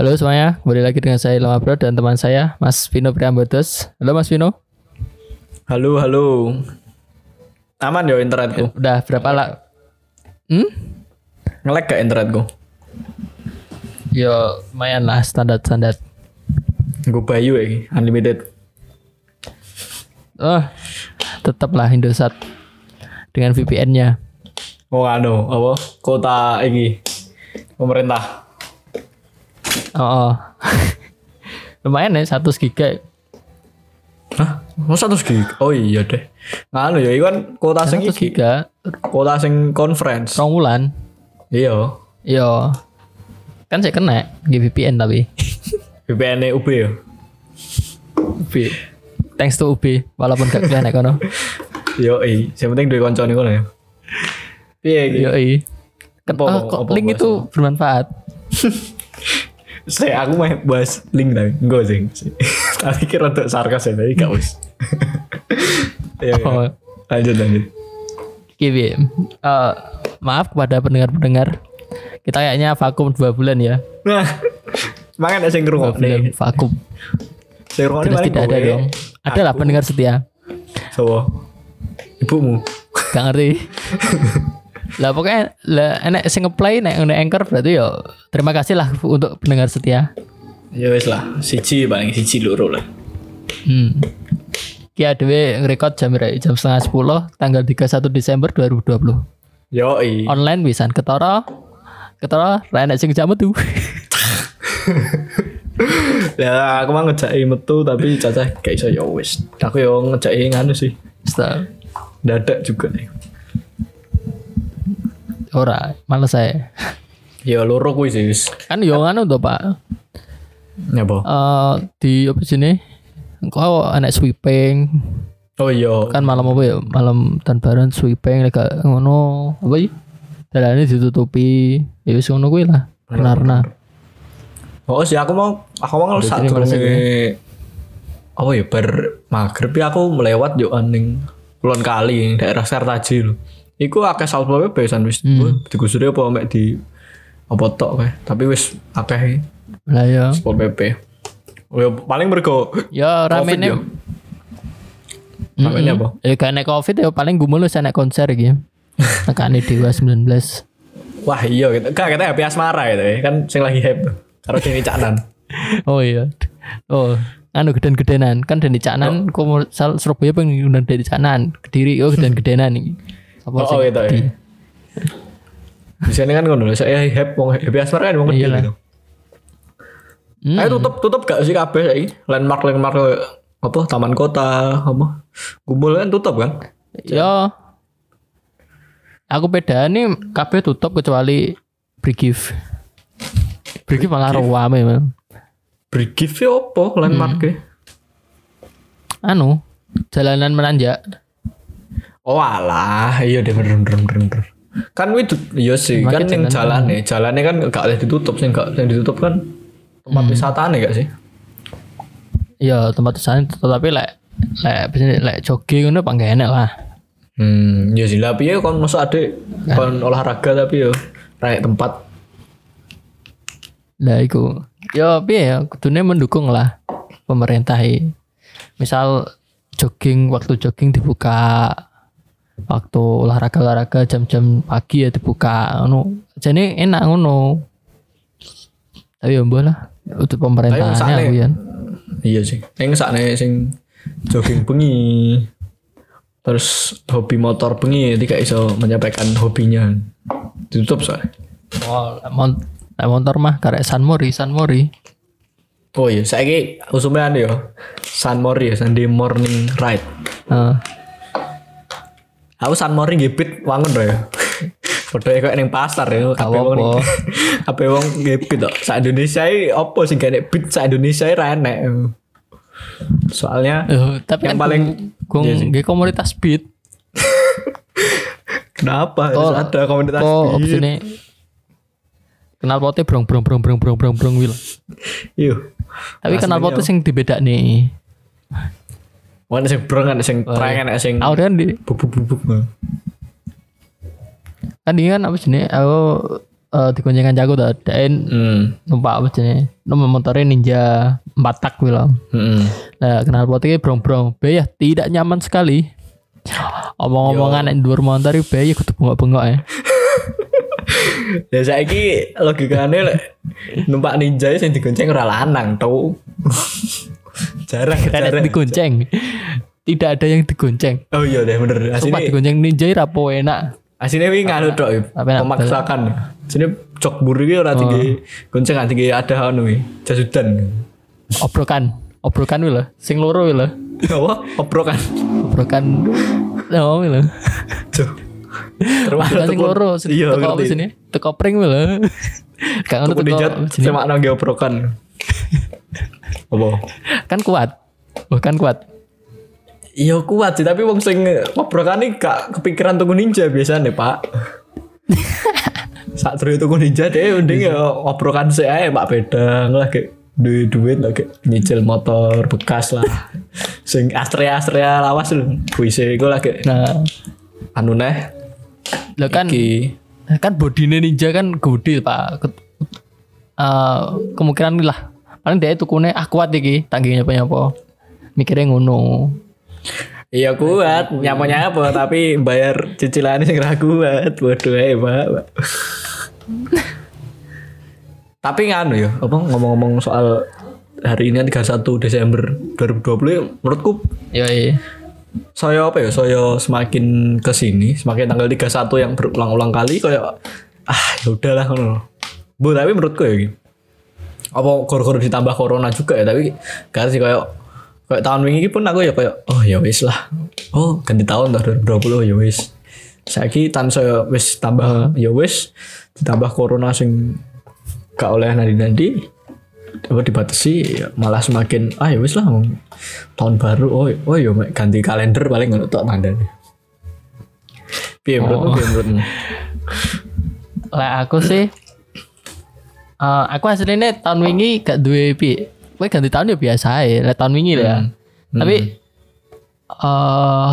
Halo semuanya, kembali lagi dengan saya Lama Bro dan teman saya Mas Vino Priambodos. Halo Mas Vino. Halo, halo. Aman ya internetku? Udah berapa lah? Hmm? Nge-lag gak internetku? Yo lumayan lah standar standar. Gue bayu ya, unlimited. Oh, tetap lah Indosat dengan VPN-nya. Oh anu, apa? Kota ini pemerintah. Oh, oh. lumayan ya satu giga. Hah? Mau satu gig? Oh iya deh. Nganu ya, itu kan kota sing iki. giga. Kota sing conference. Rong wulan. Iya. Yo. Kan saya kena di VPN tapi. VPN UB ya. UB. Thanks to UB walaupun gak kena kono. Yo, i. Yang penting duwe kanca niku ya. Piye iki? Yo i. Kan, Apa- ah, link itu bermanfaat. Saya aku mau bahas link tapi enggak sih. Tapi kira untuk sarkas ya, tapi gak. Iya, iya. Oh. Lanjut lanjut. Kiwi. Eh, maaf kepada pendengar-pendengar. Kita kayaknya vakum dua bulan ya. Nah, sing Dua ngrungokne. bulan vakum. Ngrungokne Jelas paling tidak ada kowe. dong. Ada lah pendengar setia. Sopo? Ibumu. Gak ngerti. lah pokoknya lah enek sing ngeplay nek nek anchor berarti yo terima kasih lah untuk pendengar setia. Ya wis lah, siji paling siji loro lah. Hmm. Ki adewe ngerekod jam berapa? jam setengah sepuluh tanggal 31 Desember 2020. Yo i. Online bisa ketara ketara ra enek sing jam metu. Ya aku mah ngejaki metu tapi cacah gak iso ya wis. Aku yo ngejaki nganu sih. Stop. Dadak juga nih. Ora, males saya. Ya loro kuwi sih. Kan yo anu tuh Pak. Nyapa? Eh di apa sini? Kau anak sweeping Oh iya. kan malam apa ya? Malam tan baran sweeping lek ngono apa ya? Dalane ditutupi. Ya wis ngono kuwi lah. Benar-benar. Oh sih aku mau aku mau saat sini males Oh ya bar maghrib ya aku melewat yo aning kulon kali daerah Sertaji lho. Iku akeh satpol PP san wis hmm. digusuri apa mek di apa tok kae. Tapi wis akeh Lah ya. satpol PP. Oh ya paling mergo Ya ramene. Ramene apa? Ya gak nek Covid ya paling gumulus nek konser iki. Nekane Dewa 19. Wah iya gitu. Gak kita happy asmara gitu ya. Kan sing lagi hype. Karo sing canan. Oh iya. Oh, anu geden-gedenan kan dan di Canan Oh. Surabaya pengen undang dari Canan, Kediri oh geden-gedenan iki. Apa Oh, oh gitu ya. Di sini kan ngono. Saya hype wong happy asmara kan wong Iyalah. gitu. Hmm. Ayo tutup tutup gak sih kabeh saiki? Landmark landmark apa taman kota apa? Gumbul kan tutup kan? Ya. Aku beda nih kabeh tutup kecuali Brigif. Brigif malah rame man. Brigif ya apa landmark e? Anu, jalanan menanjak. Oh alah, iya deh bener bener bener. bener. Kan itu iya sih, Makin kan yang jalan nih, jalannya kan gak boleh ditutup sih, gak yang ditutup kan tempat wisata nih gak sih? Ya tempat sana tetapi lek lek biasanya lek jogging ngono pang gak enak lah. Hmm, iya sih lah, piye kon masuk adek kon olahraga tapi yo rakyat tempat. Lah iku. Ya piye ya kudune mendukung lah pemerintah i. Misal jogging waktu jogging dibuka waktu olahraga-olahraga jam-jam pagi ya dibuka ngono. Jane enak ngono. Tapi ya lah untuk pemerintahannya sakne- aku ya. Iya sih. Yang sakne sing jogging bengi. Terus hobi motor bengi tidak iso menyampaikan hobinya. Ditutup soalnya. Oh, mon lek motor mah karek San Mori, San Mori. Oh iya, saya usumnya ada ya. Sun Mori ya, Sunday morning ride. Heeh. Aku Sun Mori gebit wangun loh ya. Padha kayak ning pasar ya, kabeh wong kabeh wong gebit kok. Sa Indonesia iki opo sing gak nek beat sa Indonesia ra enek. Soalnya Eh, tapi Yang kan paling- gong iya sih. nggih komunitas beat. kenapa harus ada komunitas Kok beat? opsine kenal potnya brong brong brong brong brong brong brong wil. Iya. Tapi kenal potnya sing dibeda nih. Wong sing brong kan sing treng kan sing Aku kan di bubuk-bubuk. kan ini kan apa sih nih? Aku eh digoncengkan jago tuh dan Hmm. numpak apa jenis nomor motornya ninja empat tak bilang Hmm. nah kenal potnya brong-brong be ya tidak nyaman sekali omong-omongan yang dua motor be ya kudu bengok-bengok ya Ya saiki logikane lek numpak ninja sing digonceng ora lanang tau. jarang jarang. digonceng tidak ada yang digonceng Oh iya deh bener. Sumpah Asine digonceng ninja rapo enak asine wingi nganu tok. enak? Memaksakan. Sini cok buri iki ora tinggi goncengan tinggi ada anu. Jasudan. obrokan obrokan wih lah sing loro wih lah Apa? Obrokan. obrokan oh wih Tuh. Terus sing loro Iya, teko sini teko pring wih lah gak ngono teko sini semak nang obrokan. Apa? kan kuat bukan kuat Iya kuat sih tapi wong sing iki gak kepikiran tuku ninja biasanya Pak. Saat terus tuku ninja deh mending ya obrokan sih aja Pak Bedang lah kayak duit duit lah kayak nyicil motor bekas lah. sing Astrea Astrea lawas lho. Puisi gue lah kayak nah anu neh lo kan ki kan bodine ninja kan gede pak eh, kemungkinan lah paling dia tukune ah kuat iki tangginya apa nyapa mikirnya ngono. Iya kuat, nyapa nyapa tapi bayar cicilannya sing ra kuat. Waduh ae, Pak. Tapi nganu ya, apa ngomong-ngomong soal hari ini 31 Desember 2020 menurutku ya iya. saya apa ya saya semakin ke sini semakin tanggal 31 yang berulang-ulang kali kayak ah ya udahlah ngono. Bu tapi menurutku ya gini apa gor-gor ditambah corona juga ya tapi gak sih kayak kayak tahun ini pun aku ya kayak oh ya wis lah. Oh ganti tahun dah 2020 ya wis. Tahun saya wis tambah ya wis ditambah corona sing gak oleh nanti-nanti apa dibatasi ya malah semakin ah ya wis lah tahun baru oh oh ya ganti kalender paling ngono tok mandane. Piye menurutmu piye menurutmu? Lah aku sih eh, aku hasilnya tahun wingi gak duwe pi kowe ganti tahun ya biasa ya lah tahun wingi ya. Tapi eh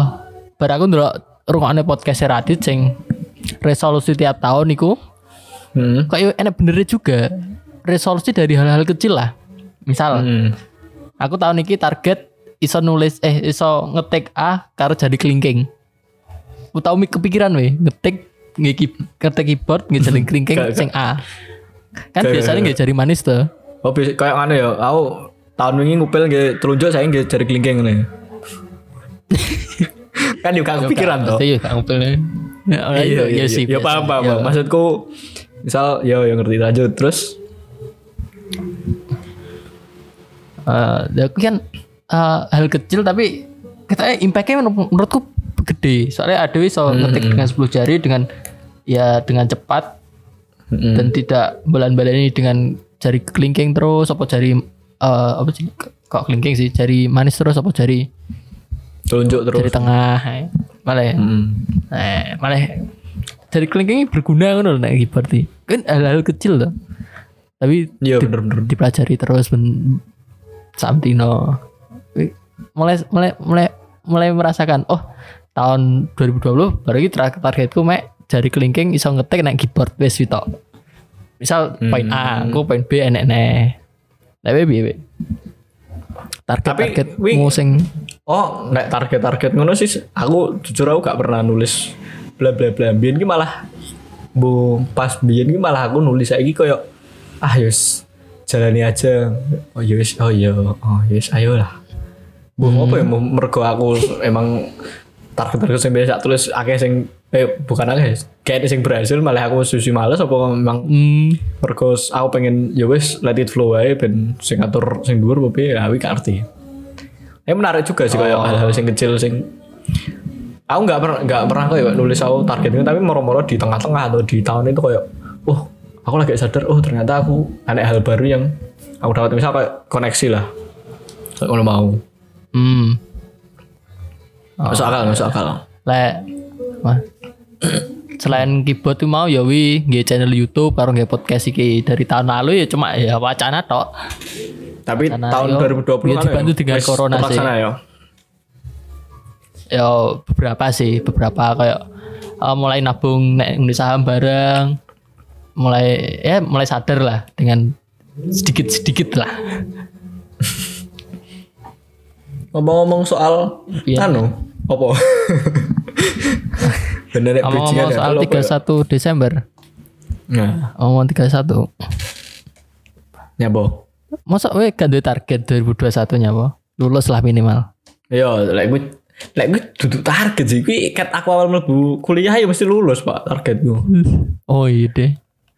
bar aku ndelok rungokne podcast Radit sing resolusi tiap tahun iku hmm. kayak enak benernya juga resolusi dari hal-hal kecil lah. Misal Hmm. aku tahun ini target iso nulis eh iso ngetik A karo jadi kelingking. Mi kepikiran weh ngetik ngetik keyboard jadi kelingking sing A kan Gak- biasanya nggih jari manis tuh. Oh bisa kayak mana ya aku tahun ini ngupil nggak telunjuk saya nggak cari kelingking nih kan juga kepikiran toh. Pasti ya gak ngumpul ya. Iya iya iya sih ya biasa. paham paham Ya. paham. maksudku misal ya yang ngerti. Lanjut terus? Eh, tapi kan eh, hal kecil tapi katanya impactnya menur- menurutku gede. Soalnya ada iso Hmm, ngetik dengan 10 jari dengan ya dengan cepat Mm-mm. dan tidak bulan-balani dengan jari kelingking terus apa jari eh, apa sih kok kelingking sih jari manis terus apa jari telunjuk terus. jari tengah eh. malah ya Mm. eh, malah jari kelingking ini berguna kan loh nek berarti. Kan hal-hal kecil loh tapi iya bener bener dipelajari terus ben Samtino mulai mulai mulai mulai merasakan oh tahun 2020 baru ini tar- targetku mek jari kelingking iso ngetik nek keyboard wis itu misal poin A aku poin B enek nek tapi piye target Tapi, target musing Oh, nek target-target ngono sih aku jujur aku gak pernah nulis bla bla bla. Biyen ki malah bu pas biyen ki malah aku nulis saiki koyo ah yus jalani aja. Oh yus, oh iya, oh yus ayolah. Bu apa ya mau mergo aku emang target-target sing biasa tulis akeh sing eh bukan akeh kayak sing berhasil malah aku susi males apa memang hmm, mergo aku pengen ya wis let it flow ae ben sing ngatur sing dhuwur apa piye ya aku gak ngerti. Ya menarik juga sih kayak hal-hal sing kecil sing aku nggak pernah nggak pernah kayak nulis aku target ini tapi moro-moro di tengah-tengah atau di tahun itu kayak oh aku lagi sadar oh ternyata aku ada hal baru yang aku dapat misal kayak koneksi lah kalau mau hmm. Masuk akal masuk akal Lek. Selain keyboard tuh mau ya wi nggih channel YouTube karo nggih podcast iki dari tahun lalu ya cuma ya wacana tok. tapi Karena tahun yo, 2020 ya kan dibantu dengan wis corona sih. ya Ya beberapa sih, beberapa kayak eh, mulai nabung nek ngunduh saham bareng. mulai ya mulai sadar lah dengan sedikit sedikit lah Ngomong-ngomong soal Iya. anu, apa? Bener nek bridgingan ngomong ya, soal kalau apa 31 Desember ya? Nah, ngomong 31 nyabo. masa we gak duwe target 2021 nya apa lulus lah minimal Yo, lek gue lek gue duduk target sih. Gue kat aku awal mlebu kuliah ya mesti lulus, Pak, targetku. oh iya deh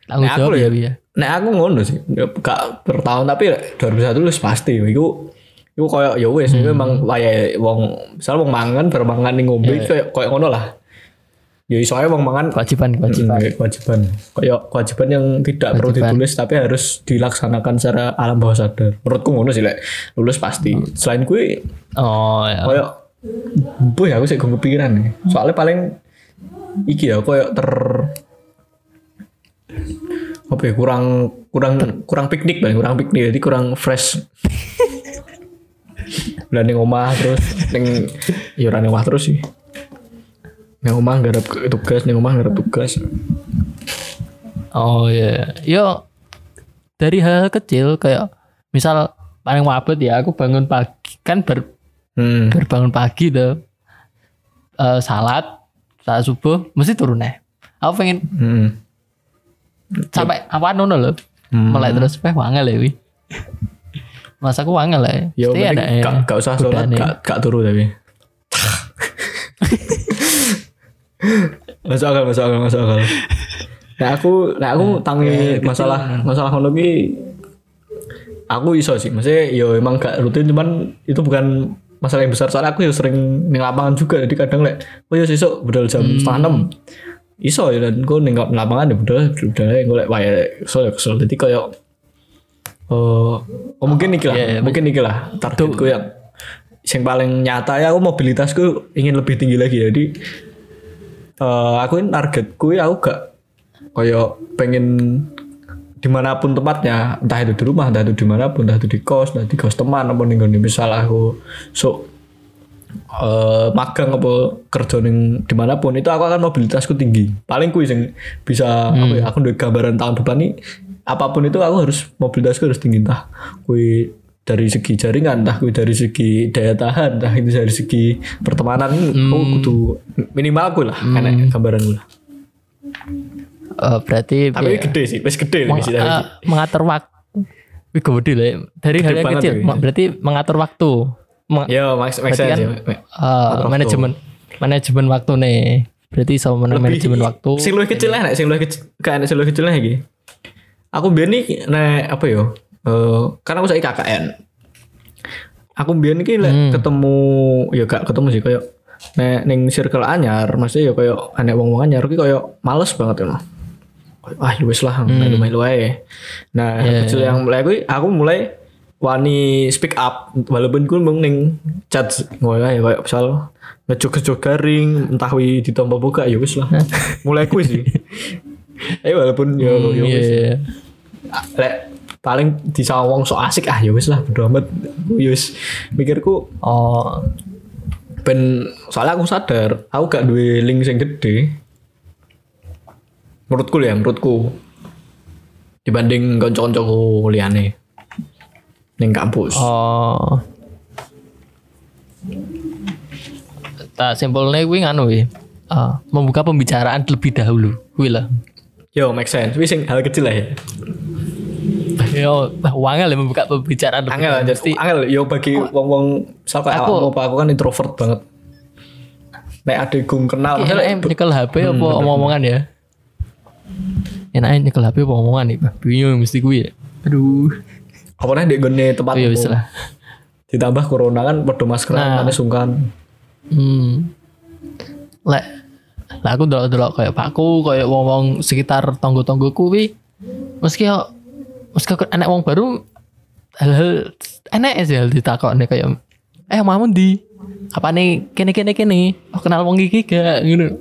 aku jawab ya, ya ya Nek aku ngono sih, gak per tahun tapi lek 2021 lulus pasti. Iku iku koyo ya wis iku emang wayahe wong misal wong mangan bermangan ning ngombe koyo koyo ngono lah. Ya iso ae wong mangan kewajiban Hmm, kewajiban kayak kewajiban. Kayak kewajiban yang tidak perlu Kewajiban. ditulis tapi harus dilaksanakan secara alam bawah sadar. Menurutku ngono sih lek lulus pasti. Selain gue oh ya kayak boy aku sih gue kepikiran nih. Soalnya paling iki ya kayak ter apa ya kurang kurang kurang piknik bang kurang piknik jadi kurang fresh Lah ning omah terus ning ya ora ning omah terus sih. Ning omah garap tugas, ning omah garap tugas. oh ya yo dari hal kecil kayak misal paling wabet ya aku bangun pagi kan ber, Hmm. berbangun pagi tuh Eh, salat saat subuh mesti turun nih aku pengen Hmm. sampai apa nono loh Hmm. mulai terus peh wangel ya wi masa aku wangel ya Ya Mesti penting ya gak, gak usah sholat, gak, gak turu tapi. masuk akal, masuk akal, masuk akal. Nah aku, nah aku tangi masalah masalah ngono ki aku iso sih, maksudnya yo emang gak rutin cuman itu bukan masalah yang besar. Soalnya aku ya sering ning lapangan juga. Jadi kadang lek oh ya sesuk budal jam setengah enam. Iso ya dan gue ning lapangan ya budal budal gue lek kesel ya kesel. Jadi kayak oh, oh mungkin iki lah Iya, iya, mungkin iki lah targetku yang yang paling nyata ya aku mobilitasku ingin lebih tinggi lagi jadi eh aku ini targetku ya aku gak kayak pengen di mana pun tempatnya entah itu di rumah entah itu di mana pun entah itu di kos entah di kos teman apa nih misal aku so eh magang apa kerja ning di mana pun itu aku akan mobilitasku tinggi. Paling kuis yang bisa apa ya, aku udah gambaran tahun depan nih apa pun itu aku harus mobilitasku harus tinggi entah kui dari segi jaringan entah kui dari segi daya tahan entah itu dari segi pertemanan aku kudu minimal aku lah enak gambaran gue lah. Eh, berarti tapi ya, gede sih wis gede meng- lagi sih eh, mengatur waktu Wih, gede lah dari hal yang kecil ya, ma- berarti mengatur waktu. Meng- Ya, make Berarti sense kan, ya. eh, manajemen manajemen waktu nih. Berarti sama manajemen waktu. Sing luwih kecil lah, nek sing luwih kecil, kayak nek sing luwih kecil lah iki. Aku biyen iki nek apa yo? Eh, karena aku saiki KKN. Aku iki lek Hmm. ketemu ya gak ketemu sih kayak nek ning circle anyar, maksudnya ya kayak anek wong-wong anyar iki kayak males banget ya. Ah, ya wis lah, melu-melu ae. Nah, Hmm. Iya, kecil yang mulai aku, aku mulai wani speak up walaupun gue mung ning chat ngono ya kayak misal ngejog-ngejog garing entah wi ditompo buka ya wis lah mulai kuis sih eh walaupun ya Hmm, ya iya, wis. iya. Ah, lek paling disawang so asik ah ya wis lah bodo amat. Ya wis mikirku oh ben soalnya aku sadar aku gak duwe link sing gede. Menurutku ya menurutku. Dibanding kanca-kancaku liyane. Ning kampus. Oh. Tak simpulnya gue nganu wi Ah, membuka pembicaraan terlebih dahulu gue lah yo make sense wis sing hal kecil lah ya yo wangel ya membuka pembicaraan angel Mesti- angel yo bagi wong-wong kayak Aku- aku, apa aku kan introvert banget nek ada gung kenal Kayak misalnya enaknya nyekel HP apa omong-omongan ya enaknya nyekel HP apa omongan nih Pak? bingung mesti gue ya aduh apa nih di gone tempat oh, ya umum. wis lah ditambah corona kan maskeran Nah. nah. sungkan hmm. lek lah aku delok-delok kayak pakku kayak wong-wong sekitar tonggo-tonggo kuwi. Meski yo meski aku anak wong baru hal-hal enak sih hal nih kayak eh mau di apa nih kene kene kene oh kenal wong iki gak? Gitu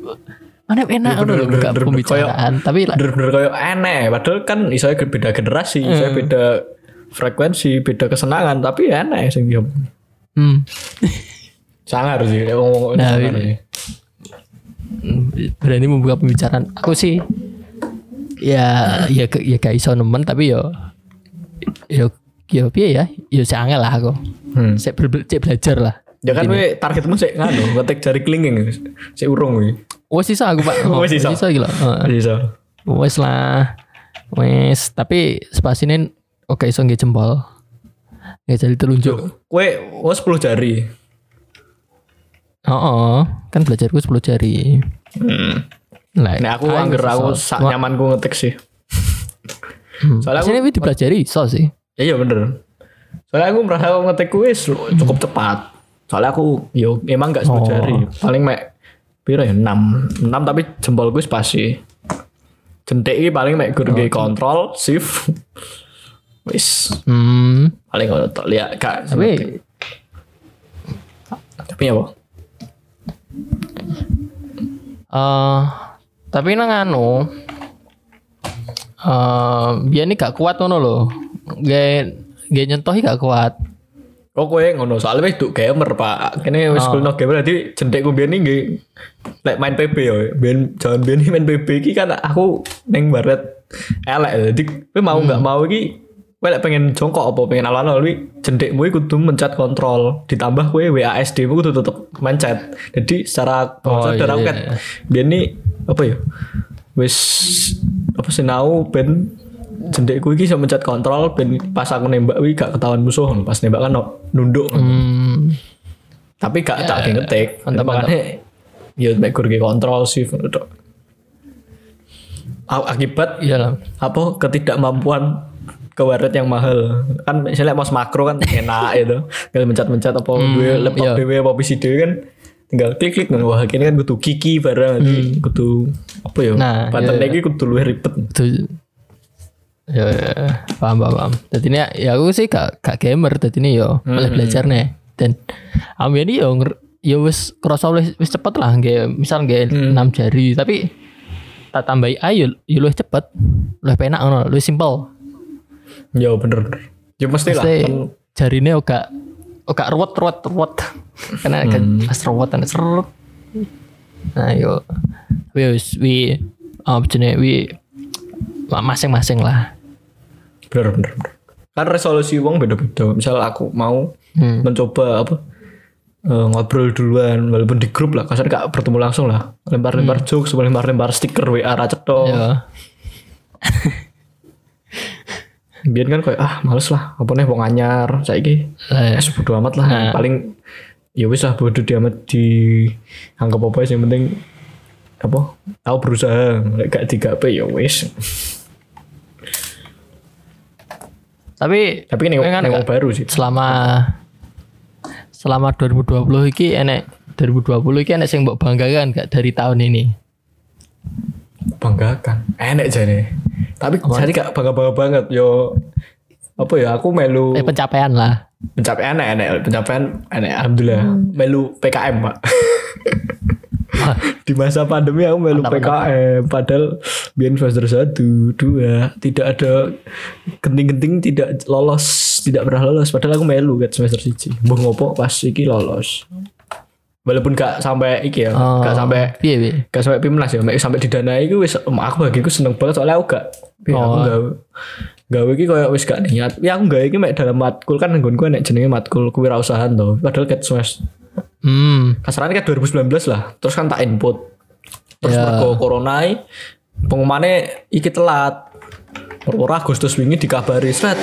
mana enak ngono bener, bener, bener. pembicaraan tapi lah bener-bener kayak aneh padahal kan isonya beda generasi Hmm. isonya beda frekuensi beda kesenangan. Tapi ya aneh sing dia hmm, sangar sih ngomong Nah, sangar iya. sih berani membuka pembicaraan. Aku sih ya ya ke- ya gak iso nemen tapi yo yo yo piye ya? Yo sik angel lah aku. Hmm. ber- cek belajar lah. Ya kan we targetmu sih nganu, ngetik jari kelingking sik urung kuwi. wes iso aku pak. Wes iso. Iki lho. Heeh. Bisa. wes lah. Wes tapi spasine oke iso nggih jempol. Nggak jadi telunjuk. Kowe oh 10 jari. Oh, oh kan belajarku 10 jari Hmm. lah Nek aku angger aku sak nyamanku ngetik sih. hmm. soalnya aku- wis dipelajari iso sih Ya iya bener. Soalnya aku merasa aku ngetik wis cukup cepat. Soalnya aku yo emang gak 10 Oh. jari. Paling mek piro ya 6. 6 tapi jempolku wis pasti. Jentik iki paling mek gur Oh, kontrol shift. Wis hmm paling ngono tok lihat gak tapi tapi apa? Eh tapi nang anu eh biar ini gak kuat ngono loh gak gak nyentohi gak kuat Oh kowe ngono soalnya wis duk gamer Pak. Kene wis Oh. kulino gamer dadi jentikku biyen iki nggih lek main PB ya. Biyen jaman biyen main PB iki kan aku ning baret elek dadi kowe mau nggak mau iki kowe lek pengen jongkok apa? Pengen alon-alon kuwi jentikmu iki kudu mencet kontrol. Ditambah kowe WASD mu kudu tetep mencet. Jadi secara Oh, sadar iya, aku iya, kan iya. biyen iki apa ya? Wis apa sinau ben jendekku iki iso mencet kontrol ben pas aku nembak kuwi gak ketahuan musuh pas nembak kan nunduk hmm. Tapi gak tak yeah, ngetik. mantap, makanya ya mek gur ge kontrol sih A- akibat iya lah apa ketidakmampuan kewaret yang mahal. Kan misalnya mas makro kan enak itu. Tinggal mencet-mencet apa gue laptop iya. dewe apa PC dewe kan tinggal klik-klik. Nah wah ini kan kudu kiki barang nanti kudu apa ya Nah, pattern iya, iya. lagi kudu luwih ribet. Itu ya, ya, paham paham paham. Jadi ini ya aku sih gak gak gamer jadi ini yo malah belajar nih dan ambil ini yo ya wis kerasa wis wis cepet lah nggak misal nggak enam jari. Tapi tak tambahi ayo yo lebih cepet lebih penak ngono lebih simpel ya bener ya mesti lah. Kan jarine oga oga ruwet ruwet ruwet. Karena kan pas ruwet dan seret nah yo. Wis wi apa jenis wi masing-masing lah. Bener bener bener. Kan resolusi uang beda-beda. Misal aku mau Hmm. mencoba apa eh, ngobrol duluan walaupun di grup lah kasar gak bertemu langsung lah. Lempar-lempar jokes lempar-lempar stiker WA racet ya biar kan kayak ah males lah apa nih wong anyar saiki. Eh, bodo amat lah. Nah. paling ya wis lah bodo amat di anggap apa yang penting apa aku berusaha. Gak digape ya wis. Tapi tapi ini kan yang baru sih. selama selama 2020 iki enek 2020 iki enek sing mbok banggakan gak dari tahun ini? Banggakan? Enek jane tapi jadi gak bangga bangga banget yo. Apa ya aku melu eh pencapaian lah. Pencapaian enek enek. Pencapaian enek alhamdulillah. Melu PKM pak. Di masa pandemi aku melu PKM padahal biar semester satu dua tidak ada genting-genting tidak lolos tidak pernah lolos. Padahal aku melu kan semester siji. Mbah ngopo pas iki lolos walaupun gak sampai iki ya Oh, gak sampai piye piye? gak sampai pimnas ya mek sampai didanai itu wis aku bagiku seneng banget soalnya aku gak aku Oh. gak gawe iki koyo wis gak niat. Ya aku gawe iki mek dalam matkul kan nggonku nek jenenge matkul kewirausahaan to padahal ket semester hmm. kasarannya kan 2019 lah terus kan tak input. Terus Ya. mergo corona pengumumannya iki telat Ora Agustus wingi dikabari. Seret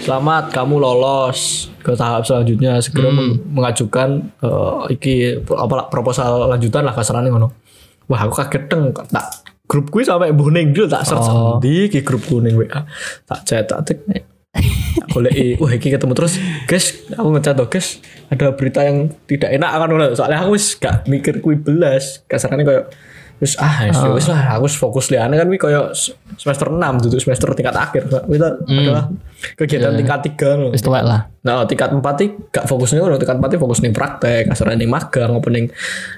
selamat kamu lolos ke tahap selanjutnya. Segera meng- mengajukan eh, iki apa proposal lanjutan lah kasarannya ngono. Wah aku kaget deng tak grup gue sampai buning dulu tak search Oh. di ki grup kuning WA tak chat tak tak golek wah iki ketemu terus. Guys aku ngecat tuh guys. Ada berita yang tidak enak kan soalnya aku wis gak mikir kuwi belas. Kasarannya kayak wis ah wis ya wis lah aku fokus liane kan kuwi kayak s- semester 6 duduk semester tingkat akhir kita adalah kegiatan tingkat 3 loh. wis tuwek lah Nah, tingkat 4 iki gak fokusnya ngono, tingkat 4 iki fokus ning praktek, kasarane ning magang apa ning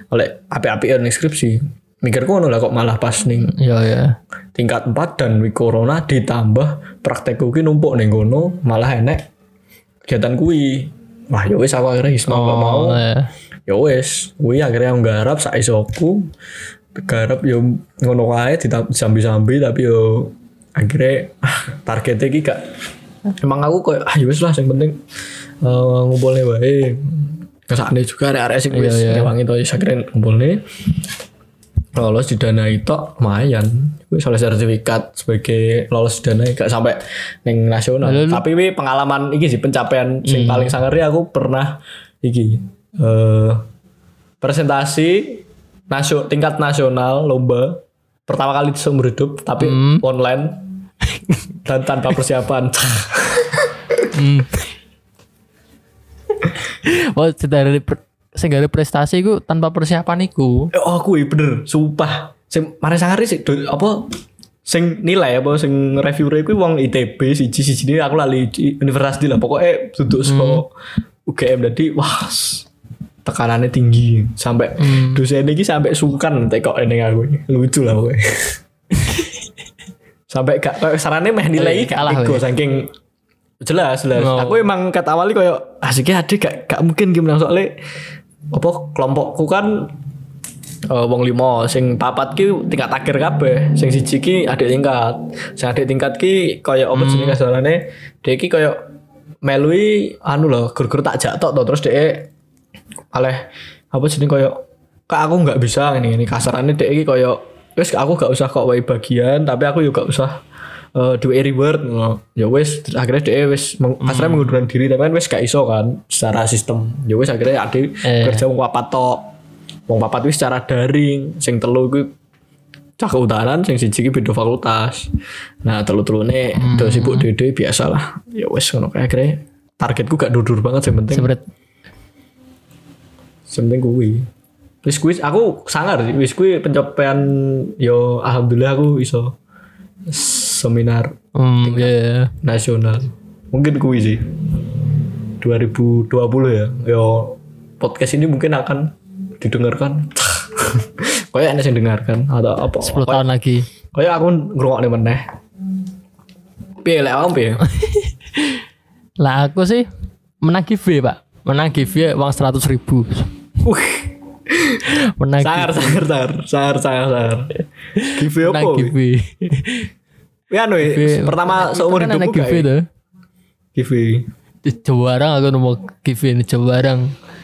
oleh api-api ning skripsi. Mikirku ngono lah kok malah pas ning ya ya tingkat 4 dan wi corona ditambah praktekku ki numpuk ning kono, malah enek kegiatan kuwi. Wah, ya wis aku akhirnya mau gak mau. oh ya wis, kuwi akhirnya nggarap sak isoku garap yo ngono wae disambi-sambi tapi yo akhirnya ah, targetnya iki gak emang aku kayak ah ya wis lah yang penting uh, ngumpulnya wae. Kesane juga arek-arek sing wis Iya, iya. ngewangi to wis akhirnya ngumpulnya lolos di dana itu lumayan. Wis oleh sertifikat sebagai lolos di dana gak sampai neng nasional. Tapi wi pengalaman iki sih pencapaian sing Hmm. paling sangeri aku pernah iki eh presentasi nasio, tingkat nasional lomba. Pertama kali di seumur hidup tapi Hmm. online dan tanpa persiapan. Hmm. Wah, dari sing gawe prestasi ku tanpa persiapan iku. oh aku bener. Sumpah. Sing mari sangeri sih apa sing nilai apa sing review ku wong ITB siji siji ini aku lali universitas lah. Pokoknya duduk so UGM jadi wah tekanannya tinggi. Sampai dosen ini sampai sungkan tekok ini aku. Lucu lah pokoknya. Sampai gak kayak sarannya meh nilai Eh, gak kalah, ego weh. saking jelas jelas. Oh. aku emang kata awalnya kayak asiknya ada gak, gak mungkin gimana. Soalnya apa kelompokku kan eh, wong limo sing papat ki tingkat akhir kabeh. Sing siji ki adik tingkat. Sing adik tingkat ki kaya apa jenenge kasarane dhek ki kaya melui anu lho gur-gur tak jak tok to. Terus dhek oleh apa jenenge kaya kak aku nggak bisa ini ini kasarannya dhek ki kaya wis aku gak usah kok wae bagian tapi aku juga usah eh duwe reward ngono. ya terus akhirnya dhek wis meng, kasarnya mengundurkan diri tapi kan wis gak iso kan secara sistem. Ya wis akhirnya adik Eh. kerja wong papat tok. Wong papat wis secara daring sing telu kuwi cah keutanan sing siji ki beda fakultas. Nah telu-telune do sibuk dhewe biasa lah ya wis ngono. Kae akhirnya targetku gak dudur banget sing penting penting kuwi. Wis kuwi aku sangar sih. Wis kuwi pencapaian yo alhamdulillah aku iso seminar hmm, ya, ya. nasional. Mungkin kuwi sih. 2020 ya. Yo podcast ini mungkin akan didengarkan. Kayak ada yang dengarkan atau apa. 10 tahun lagi. kayak aku ngerungok nih meneh. Piye lek awam piye? Lah aku sih menang giveaway, Pak. Menang giveaway uang 100 ribu. Menang sangar sangar sangar sangar sangar sangar giveaway apa wi? giveaway. ya anu pertama seumur Kan hidupmu ada gak giveaway tuh. giveaway Di Jawa barang aku nemu giveaway di Jawa barang.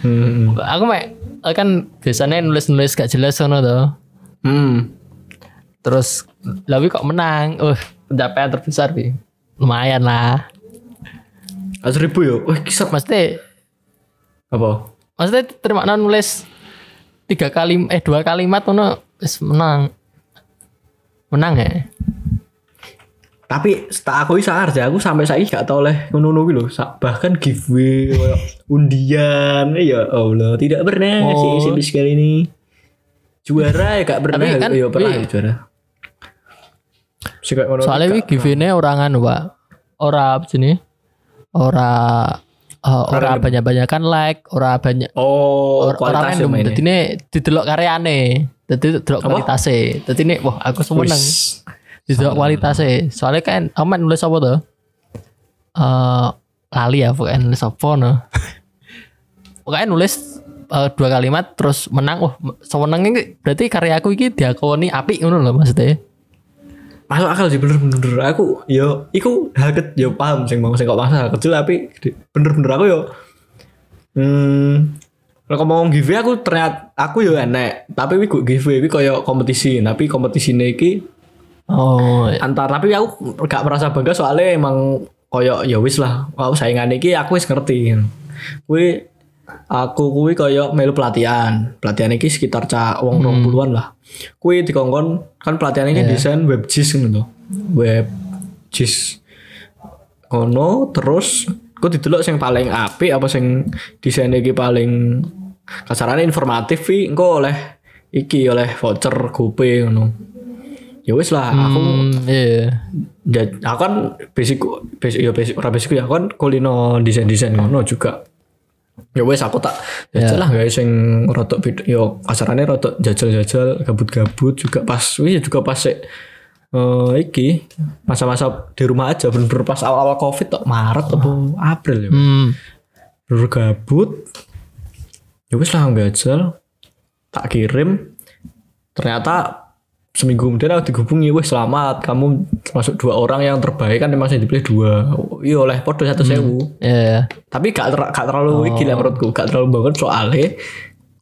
hmm. Aku mek kan biasanya nulis-nulis gak jelas sono tuh. hmm. Terus lawi kok menang. Uh, pencapaian terbesar bi. Lumayan lah. seribu yo wah kisah Mesti apa maksudnya terima nulis tiga kali eh dua kalimat tuh wis menang. Menang ya? tapi setelah aku sangar aja aku sampai saiki gak tau oleh ngono kuwi lho. Sa- bahkan giveaway undian. Ya Allah tidak pernah Oh. si si kali ini. Juara ya gak pernah. Tapi kan, ya pernah wi- ya juara Soalnya wi giveaway orang anu pak, ora apa sini, ora uh, ora banyak banyak kan like, ora banyak oh ora ora random. Jadi ini didelok karyane, jadi delok kualitasnya. Jadi ini wah aku seneng. Didelok kualitasnya. Soalnya kan amat nulis apa tuh? Eh lali ya pokoknya nulis apa no. pokoknya nulis eh, dua kalimat terus menang wah semenang ini berarti karyaku ini diakoni apik ngono loh maksudnya masuk akal sih bener-bener. Aku yo iku hal kecil yo paham sing mau sing kok masa hal kecil tapi bener-bener aku yo hmm kalau ngomong giveaway aku ternyata aku yo enek. Tapi wi giveaway wi koyo kompetisi. Tapi kompetisi iki oh antar tapi aku gak merasa bangga soalnya emang koyo ya wis lah. Aku saingan iki aku wis ngerti kuwi aku kuwi koyo melu pelatihan. Pelatihan iki sekitar cak wong rong puluhan lah. Kuwi dikongkon kan pelatihan ini desain web JIS ngono to. Web JIS. Kono terus ku didelok sing paling apik apa sing desain iki paling kasarane informatif wi engko oleh iki oleh voucher GoPay ngono. Ya wis lah aku Hmm, iya. Ya, aku kan basic basic ya basic ora basic ya aku kan kulino desain-desain ngono juga. Ya wes aku tak jajal lah guys sing rotok beda yo kasarane rotok jajal-jajal gabut-gabut juga pas wis juga pas sik eh iki masa-masa di rumah aja bener-bener pas awal-awal Covid tok Maret atau April ya. Hmm. Bener gabut. Ya wis lah jajal tak kirim ternyata seminggu kemudian aku dihubungi wih selamat kamu termasuk dua orang yang terbaik kan memang saya dipilih dua iya oleh podo satu sewu Ya. tapi gak, ter- gak terlalu iki lah menurutku gak terlalu banget soalnya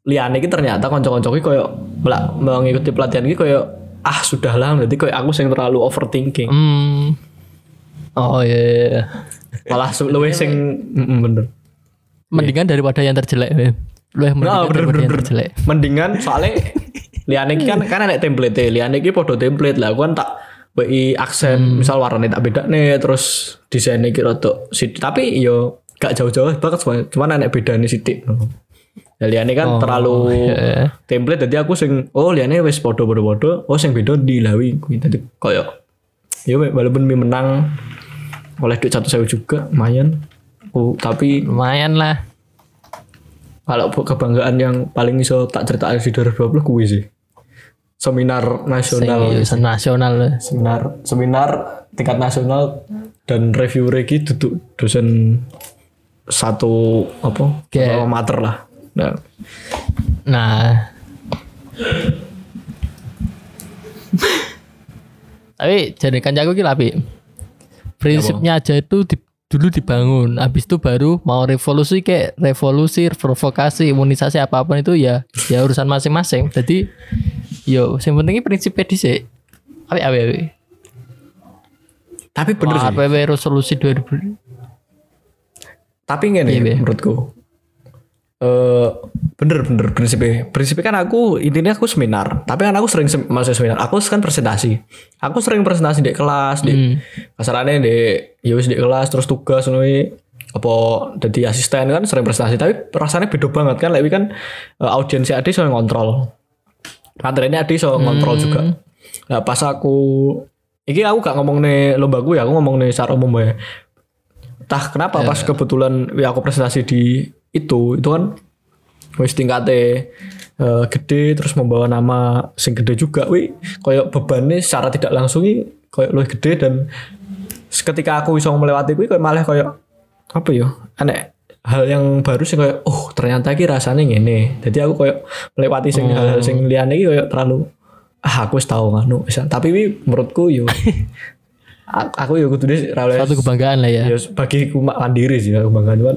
liane iki ternyata konco-konco iki koyo melak- mengikuti pelatihan iki koyo ah sudahlah berarti koyo aku sing terlalu overthinking Hmm. Oh iya. iya, iya. malah luwih sing bener Mendingan daripada yang terjelek. Lu yang mendingan Nah, bener, daripada bener, yang bener. terjelek. mendingan soalnya liane iki kan kan ada template liane iki podo template. Lah aku kan tak WI aksen misal warnanya tak beda nih terus desainnya kira tuh tapi yo gak jauh-jauh banget cuman ada bedanya sidik ya liane kan terlalu iya. template. Jadi aku sing oh liane wis podo podo podo oh sing beda dilawi kuwi tadi koyo yo walaupun mi menang oleh duit satu sewu juga lumayan. Oh, tapi Lumayan lah. Kalau kebanggaan yang paling iso tak cerita di 2020 kuwi sih. Seminar nasional. Jurusan nasional. seminar seminar tingkat nasional dan review regi duduk dosen satu apa? Alma mater lah. Nah. Nah. Tapi jadi kancaku ki api. Prinsipnya aja itu di- dulu dibangun, habis itu baru mau revolusi kayak revolusi, provokasi, imunisasi apa pun itu ya ya urusan masing-masing. Jadi yo yang pentingnya prinsipnya dhisik. Api api api. tapi bener sih RPW resolusi 2000 tapi ngene Iya, Be. menurutku eh bener bener. Prinsipnya prinsipnya kan aku intinya aku seminar. Tapi kan aku sering sem- masuk seminar. Aku kan presentasi. Aku sering presentasi di kelas di Hmm. kasarannya di ya wis di kelas terus tugas nih apa jadi asisten kan sering presentasi. Tapi rasanya beda banget kan. Lebih kan eh, audiensi adi soal ngontrol. Materinya adi soal ngontrol juga. Nah pas aku ini aku gak ngomong nih lomba gue ya aku ngomong nih secara umum ya entah kenapa pas kebetulan ya aku presentasi di itu itu kan wis tingkatnya eh, gede terus membawa nama sing gede juga. Wi koyok bebannya secara tidak langsung koyok lebih gede dan ketika aku bisa melewati kuwi koyok malah koyok apa ya aneh hal yang baru sih koyok oh ternyata ki rasanya ngene. Jadi aku koyok melewati sing hal sing liyane iki koyok terlalu ah aku tahu nganu tapi wi menurutku yo aku, aku yo kudu ra suatu kebanggaan lah ya. bagi aku mak- mandiri sih aku bangga cuman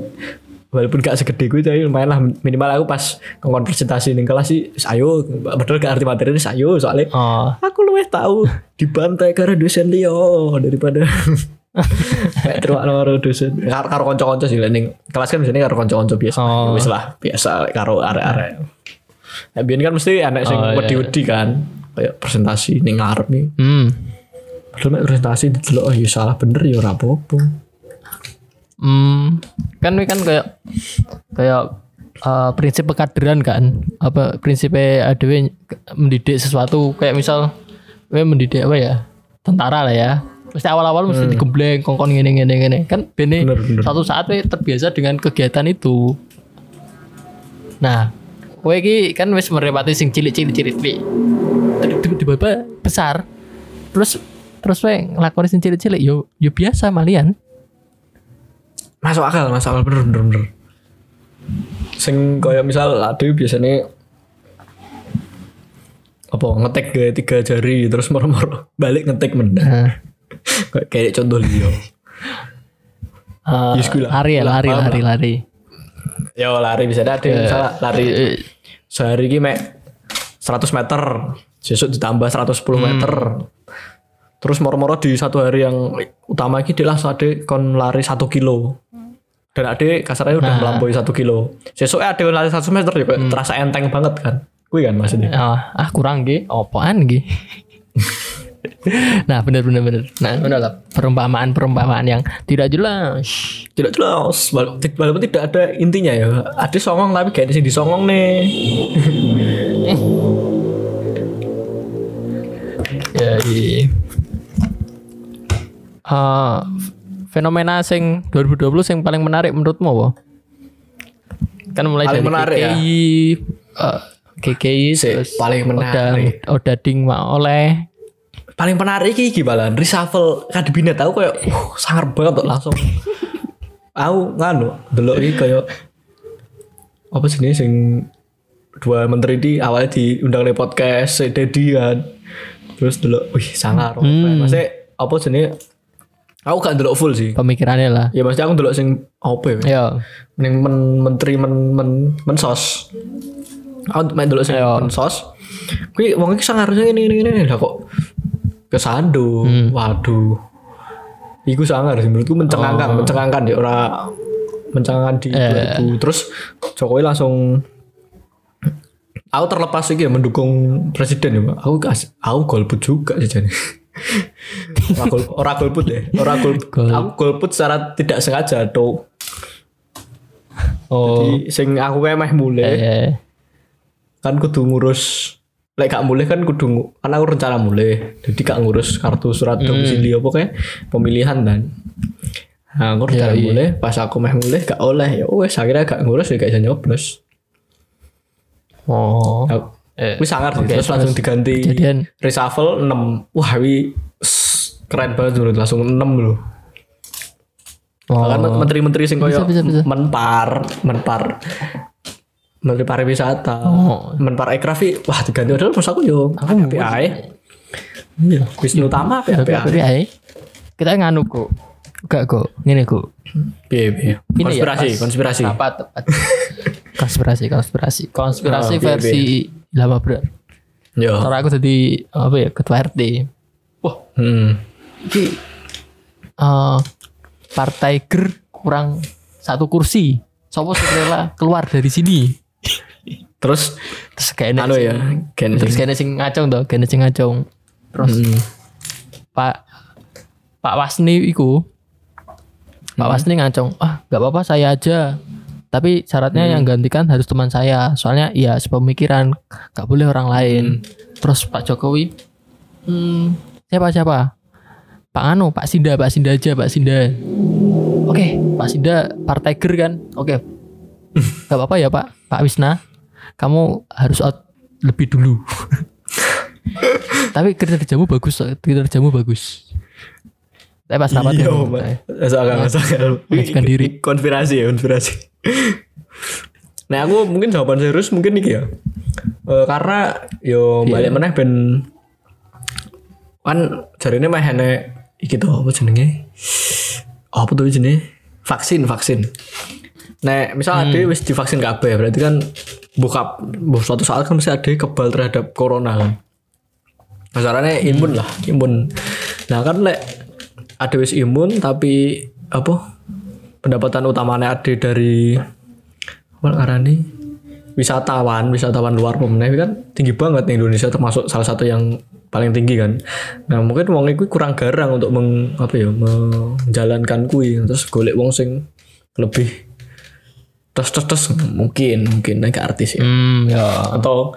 walaupun gak segede gue tapi lumayan lah. Minimal aku pas ngomong presentasi ning kelas sih ayo. Padahal gak arti materi ini ayo. Soalnya Oh, aku luwih tahu dibantai karena dosen Leo daripada kayak terima karo dosen. Karo, karo konco-konco sih. Lah, ning kelas kan biasanya karo konco-konco biasa. Oh. wis lah biasa karo arek-arek. Nah, biyen kan mesti anak sing Oh, iya, wedi-wedi kan. Kayak presentasi ning ngarep nih. Hmm. padahal presentasi didelok oh ya salah bener ya ora apa-apa Hmm, kan ini kan kayak kayak eh, prinsip pekaderan kan? Apa prinsipnya ada mendidik sesuatu kayak misal we mendidik apa ya? Tentara lah ya. Mesti awal-awal mesti digembleng kongkon gini gini gini kan bene Bener, bener. satu saat we terbiasa dengan kegiatan itu. Nah kowe iki kan wis merepati sing cilik-cilik cilik tiba-tiba besar. Terus terus we ngelakoni sing cilik-cilik yo yo biasa malian masuk akal masuk akal. Bener bener bener. Sing kayak misal ada biasanya apa ngetek ke tiga jari terus moro-moro balik ngetek mendah nah. kayak kayak contoh Leo Eh, gue lah. lari ya Lah, lari lari lari. Ya lari bisa ada misalnya lari. Eh, sehari ini mek 100 meter. Besok ditambah 110 meter. Terus moro-moro di satu hari yang utama ini dia langsung ada kon lari satu kilo dan ade kasarnya udah melampaui satu kilo. Sesuknya ada lari satu meter juga terasa enteng banget kan? Kui kan maksudnya? Ah, ah kurang ge apaan ge nah bener bener bener. Nah bener lah. perumpamaan perumpamaan yang tidak jelas. Tidak jelas. Wala- walaupun tidak ada intinya ya. Ada songong tapi kayak di sini disongong nih. Ya iya. Ah, fenomena sing 2020 sing paling menarik menurutmu apa? Kan mulai Paling dari menarik ya? KKI, eh, KKI Si, paling menarik. Oda, Ding mak oleh paling menarik iki gimana reshuffle kabinet tahu kayak uh, sangar banget langsung aku nganu delok iki kayak apa sih sing dua menteri di awalnya diundang oleh podcast Dedi kan terus dulu wih sangar Hmm. maksudnya apa jenis aku gak dulu full sih Pemikirannya lah. ya maksudnya aku dulu sing apa ya Ya. mending men, menteri men, men, mensos aku main dulu sing Ayo. mensos kuwi wong iki sangarnya ini ini ini lah kok kesandung Hmm. waduh Iku sangar sih menurutku mencengangkan, Oh. mencengangkan ya ora mencengangkan di Eh. 2000. Terus Jokowi langsung aku terlepas iki ya mendukung presiden ya. Aku aku golput juga sih jadi. ora gol ora golput ya, ora golput. Gol- Aku golput secara tidak sengaja tuh. Oh. Jadi sing aku kayak meh mulai Eh, kan kudu ngurus lek gak mulai kan kudu kan aku rencana mulai jadi gak ngurus kartu surat domisili apa kayak pemilihan dan nah aku rencana iya. mulai pas aku meh mulai gak oleh ya wes akhirnya gak ngurus ya gak bisa nyoblos oh. Aku- Eh, wis sangar oke, terus langsung diganti Kejadian reshuffle 6 wah wi keren banget menurut langsung 6 loh oh. Kan menteri-menteri sing koyo menpar menpar menteri pariwisata Oh. menpar ekrafi wah diganti padahal pas aku yo api ae iya Wisnu Tama ae, kita nganu kok. Enggak kok. Ngene kok. piye piye ya, konspirasi konspirasi Apa tepat? konspirasi, konspirasi. Konspirasi Oh, versi lama berat. yo Karena aku jadi apa ya ketua RT. Wah, hmm ini eh, partai ger kurang satu kursi. Sopo rela keluar dari sini? terus Terus kayak anu ya gen Terus kayaknya sing ngacung tuh, kayaknya sing ngacung. Terus Hmm. Pak Pak Wasni iku Pak Wasni ngacung, ah nggak apa-apa saya aja. Tapi syaratnya yang gantikan harus teman saya. Soalnya ya sepemikiran, nggak boleh orang lain. Terus Pak Jokowi, hmm, siapa siapa? Pak Anu, Pak Sinda, Pak Sinda aja, Pak Sinda. Oke, Pak Sinda partai ger kan? Oke, nggak apa-apa ya Pak, Pak Wisna, kamu harus out lebih dulu. Tapi kinerjamu bagus, kinerjamu bagus. Tapi pas rapat iya eh, Masuk akal, masuk akal. Mengajukan diri. konspirasi ya konspirasi nah aku mungkin jawaban serius mungkin nih ya. Eh, karena yo balik meneh ben kan jarine mah enek iki to apa jenenge? Apa tuh jenenge? Vaksin vaksin. Nah misal ada wis divaksin kabeh berarti kan buka bu suatu saat kan mesti ada kebal terhadap corona kan. Masalahnya imun lah, imun. Nah kan lek ada wis imun tapi apa? Pendapatan utamanya ada dari apa ngarani? Wisatawan, wisatawan luar pemenang kan tinggi banget nih Indonesia termasuk salah satu yang paling tinggi kan. Nah mungkin wong itu kurang garang untuk meng, apa ya menjalankan kui terus golek wong sing lebih tes tes tes mungkin mungkin naik artis ya. Hmm, ya. atau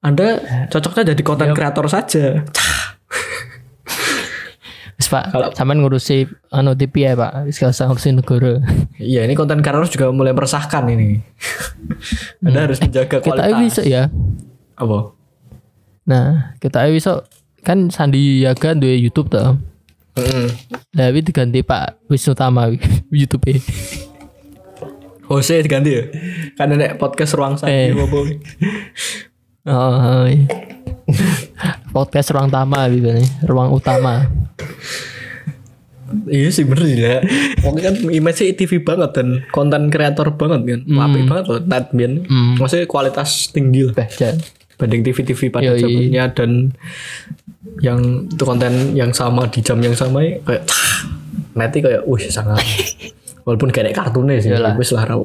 anda cocoknya jadi konten kreator saja Wis Pak, Kalau- sampean ngurusi anu TV ya Pak, wis usah ngurusi negara. Iya ini konten kreator juga mulai meresahkan ini. Anda harus menjaga Kita kualitas. bisa ya. Apa? Nah, kita bisa kan Sandiaga duwe YouTube tuh. Heeh. Lah diganti Pak Wisnu Tama YouTube -e. Jose diganti ya. Kan nenek podcast ruang Eh. Oh, iya. podcast ruang tama gitu nih, ruang utama. Iya sih bener sih ya. Pokoknya kan image TV banget dan konten kreator banget kan. Apik banget loh Net Bian. Hmm. Maksudnya kualitas tinggi lah Baca. banding TV-TV pada Yoi. zamannya dan yang itu konten yang sama di jam yang sama ya, kayak nanti kayak wih sangat walaupun kayak kartunnya sih wis lah ra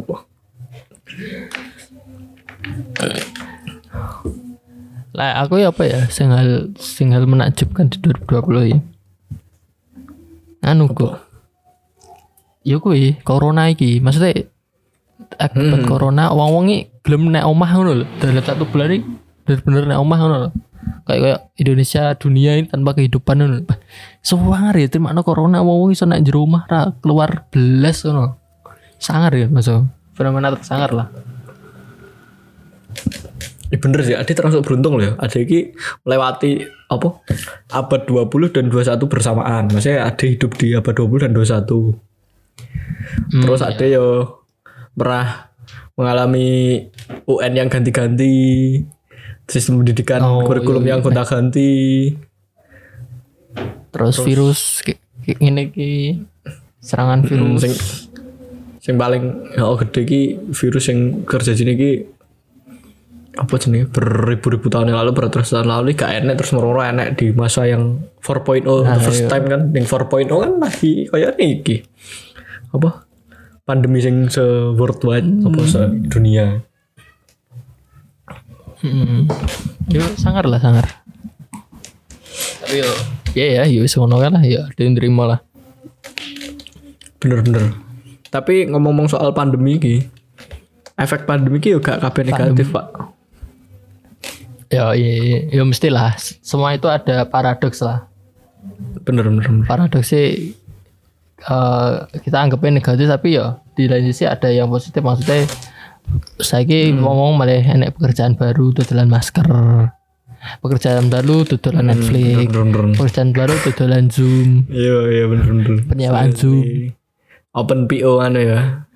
Lah aku ya apa ya, sing hal sing hal menakjubkan di 2020 ya. Anu kok. Ya kuwi corona iki, maksudnya akibat corona wong-wong iki gelem nek omah ngono lho. Dalam satu bulan iki bener-bener nek omah ngono lho. Kayak kayak Indonesia dunia ini tanpa kehidupan ngono. Sangar ya terima corona wong-wong iso nek jero omah ra keluar belas ngono. Sangar ya masuk. Fenomena tersangar lah. Ya bener sih, Ade termasuk beruntung loh ya. Ade ini melewati apa? Abad 20 dan 21 bersamaan. Maksudnya Ade hidup di abad 20 dan 21. Terus Ade yo pernah mengalami UN yang ganti-ganti sistem pendidikan Oh, kurikulum iya, yang gonta-ganti terus, virus ki- ki- ini ki serangan Hmm, virus sing sing paling oh, gede ki virus yang kerja sini ki apa jenis beribu-ribu tahun yang lalu beratus tahun lalu gak enak terus meroro enak di masa yang 4.0 Nah, the first iya. time kan yang 4.0 kan lagi kayak iki apa? Pandemi yang se worldwide apa se dunia Hmm. Yo sangar lah sangar. Tapi yo ya ya yo wis ngono kan lah ya yang terima lah. bener-bener. Tapi ngomong-ngomong soal pandemi ki efek pandemi ki juga kabeh negatif pak Ya iya, ya mestilah. Semua itu ada paradoks lah. bener bener, bener. Paradoks sih eh, kita anggapnya negatif tapi ya di lain sisi ada yang positif. Maksudnya saya ngomong malah enek pekerjaan baru tutulan masker. Pekerjaan baru tutulan Netflix. bener bener pekerjaan baru tutulan Zoom. Iya iya bener bener. Penyewaan Zoom. open PO anu ya.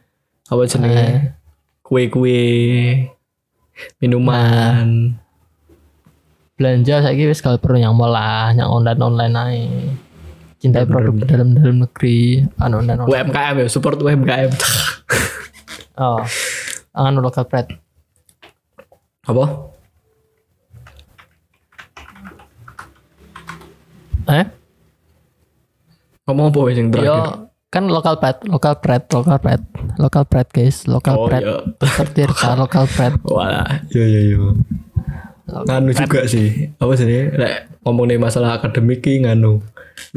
Apa jenenge? Kue-kue minuman belanja saya wis kalau perlu yang malah yang online online aja cintai produk dalam dalam negeri anu anu anu. UMKM ya support UMKM oh anu lokal pride apa? Eh? Ngomong apa yang terakhir? Yo kan lokal pride lokal pride lokal pride lokal pride guys lokal oh pride iya. Seperti lokal pride Walah, iya iya iya. Nganu juga sih. Apa sih ini? Nih masalah akademik ki nganu.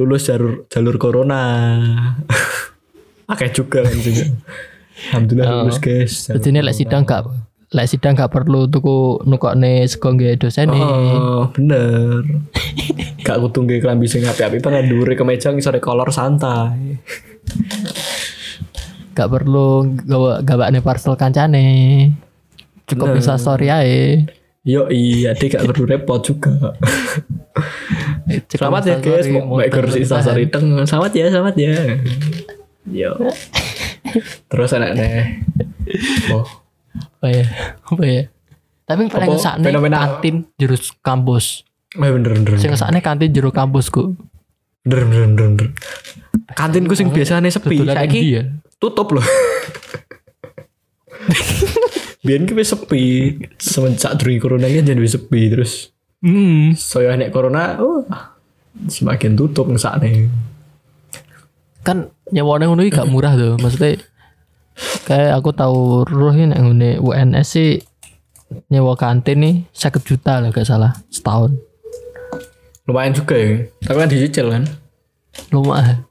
Lulus jalur jalur corona. Akeh juga kan juga. Alhamdulillah lulus guys. jadi ini lek sidang gak lek sidang gak perlu tuku nukokne sego nggih dosen nih Oh, bener. Gak kudu nggih klambi sing api-api banget dhuwure kemeja ngisore kolor santai. gak perlu gawa gawakne parcel kancane cukup bisa story ae Yo iya, dia gak perlu repot juga. Selamat ya guys, mau baik kursi instastory teng. Selamat ya, selamat ya. Yo. Terus anak nih. Oh, apa ya apa ya tapi yang paling ngesakne fenomena- kantin jero kampus eh, bener bener. sing ngesakne kantin jero kampus ku Bener bener bener. bener. Kantinku sing biasanya sepi, saiki tutup loh. Biar ki wis sepi, semenjak durung corona kan jadi sepi terus. hmm Saya nek corona, oh, semakin tutup ngesakne. kan nyewane ngono gak murah tuh maksudnya kayak aku tahu roh ini nek ngene UNS sih nyewa kantin nih 50 juta lah gak salah setahun Lumayan juga ya. Tapi kan dicicil kan. lumayan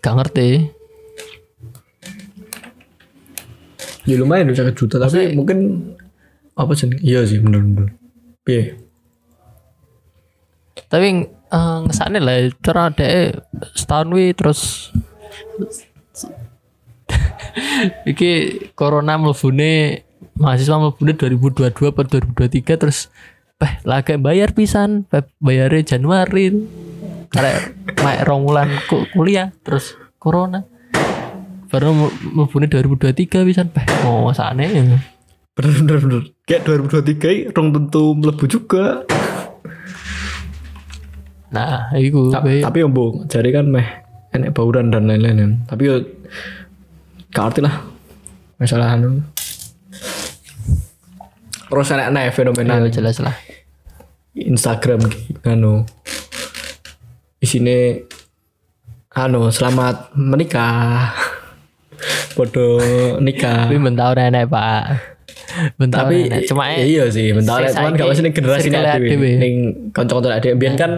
gak ngerti Ya lumayan bisa juta tapi mungkin apa sih? Iya sih bener bener. Piye? tapi uh, ngesakne lah cara deh setahun wi terus iki corona mlebune mahasiswa mlebune 2022 per 2023 terus eh lagi bayar pisan Beh, bayarnya Januari karek mek rong wulan ku- kuliah terus corona baru mlebune 2023 pisan mau masane Bener bener bener. Kayak 2023 rong tentu melebu juga. nah iku Ta- be. tapi ombo jadi kan meh enek bauran dan lain-lain kan. Tapi yo gak ngerti lah masalah anu. Terus enek enek fenomena Ya, jelas lah Instagram anu isine anu selamat menikah podo nikah. Tapi bentar nenek pak. Bentar tapi nenek cuma i- iya sih bentar sing cuman gak ning generasi nek dhewe dhewe. ning kanca-kanca dhewe biyen kan